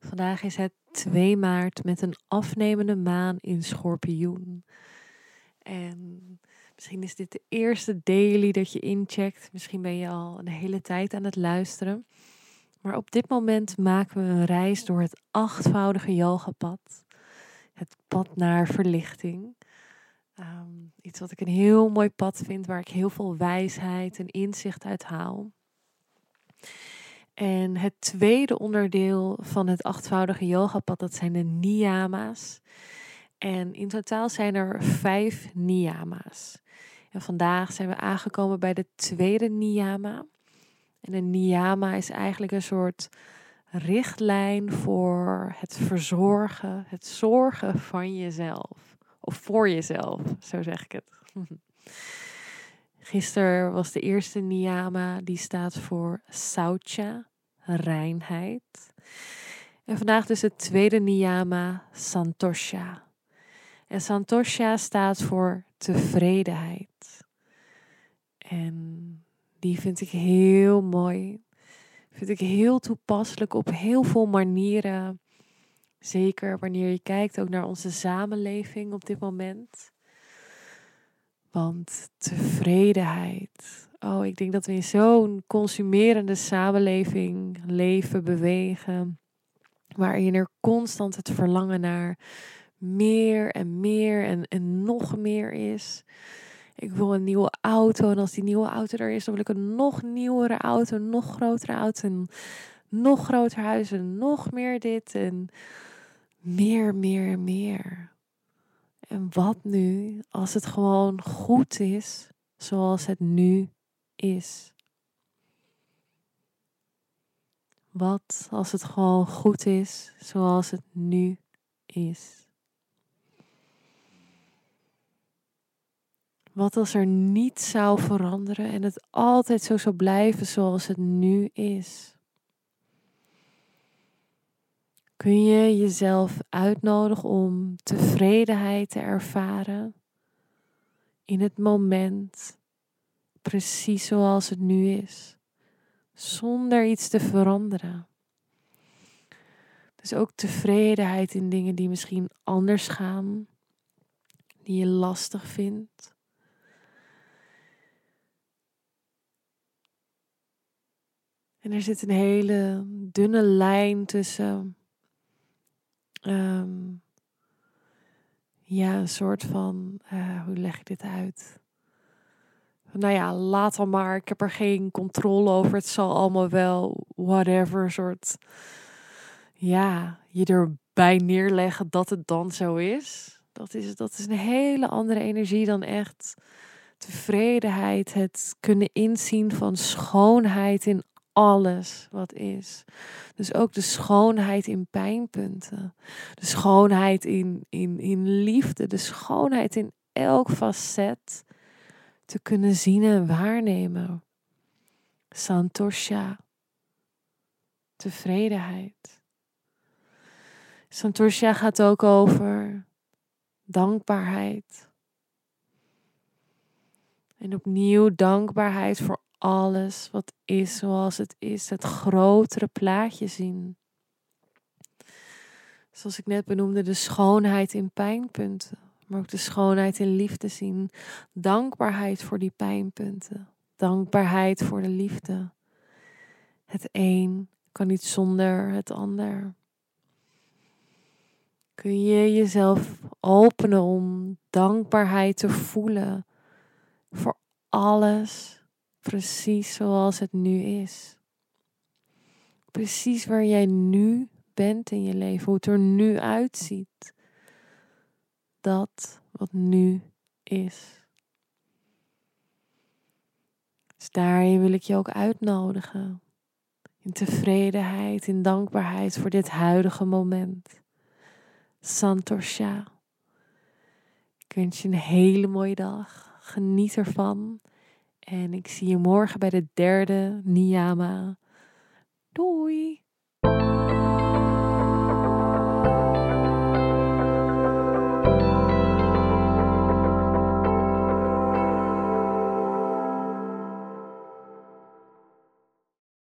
Vandaag is het 2 maart met een afnemende maan in Schorpioen. En misschien is dit de eerste daily dat je incheckt. Misschien ben je al een hele tijd aan het luisteren. Maar op dit moment maken we een reis door het achtvoudige yogapad. Het pad naar verlichting. Ehm, iets wat ik een heel mooi pad vind, waar ik heel veel wijsheid en inzicht uit haal. En het tweede onderdeel van het achtvoudige yogapad, dat zijn de niyama's. En in totaal zijn er vijf niyama's. En vandaag zijn we aangekomen bij de tweede niyama. En een niyama is eigenlijk een soort richtlijn voor het verzorgen, het zorgen van jezelf. Of voor jezelf, zo zeg ik het. Gisteren was de eerste niyama, die staat voor Saucha, reinheid. En vandaag dus het tweede niyama, Santosha. En Santosha staat voor tevredenheid. En die vind ik heel mooi. Vind ik heel toepasselijk op heel veel manieren. Zeker wanneer je kijkt ook naar onze samenleving op dit moment. Want tevredenheid. Oh, ik denk dat we in zo'n consumerende samenleving leven, bewegen. Waarin er constant het verlangen naar meer en meer en, en nog meer is. Ik wil een nieuwe auto en als die nieuwe auto er is, dan wil ik een nog nieuwere auto, nog grotere auto, nog groter huis en nog meer dit en meer, meer, meer. En wat nu als het gewoon goed is zoals het nu is? Wat als het gewoon goed is zoals het nu is? Wat als er niets zou veranderen en het altijd zo zou blijven zoals het nu is? Kun je jezelf uitnodigen om tevredenheid te ervaren in het moment, precies zoals het nu is, zonder iets te veranderen. Dus ook tevredenheid in dingen die misschien anders gaan, die je lastig vindt. En er zit een hele dunne lijn tussen Ehm, ja, een soort van, uh, hoe leg ik dit uit? Nou ja, laat dan maar. Ik heb er geen controle over. Het zal allemaal wel, whatever, soort. Ja, je erbij neerleggen dat het dan zo is. Dat is, dat is een hele andere energie dan echt tevredenheid. Het kunnen inzien van schoonheid in alles wat is. Dus ook de schoonheid in pijnpunten. De schoonheid in, in, in liefde. De schoonheid in elk facet te kunnen zien en waarnemen. Santosha. Tevredenheid. Santosha gaat ook over dankbaarheid. En opnieuw dankbaarheid voor alles wat is zoals het is, het grotere plaatje zien. Zoals ik net benoemde, de schoonheid in pijnpunten, maar ook de schoonheid in liefde zien. Dankbaarheid voor die pijnpunten, dankbaarheid voor de liefde. Het een kan niet zonder het ander. Kun je jezelf openen om dankbaarheid te voelen voor alles precies zoals het nu is. Precies waar jij nu bent in je leven, hoe het er nu uitziet. Dat wat nu is. Dus daarin wil ik je ook uitnodigen. In tevredenheid, in dankbaarheid voor dit huidige moment. Santosha. Ik wens je een hele mooie dag. Geniet ervan. En ik zie je morgen bij de derde Niyama. Doei!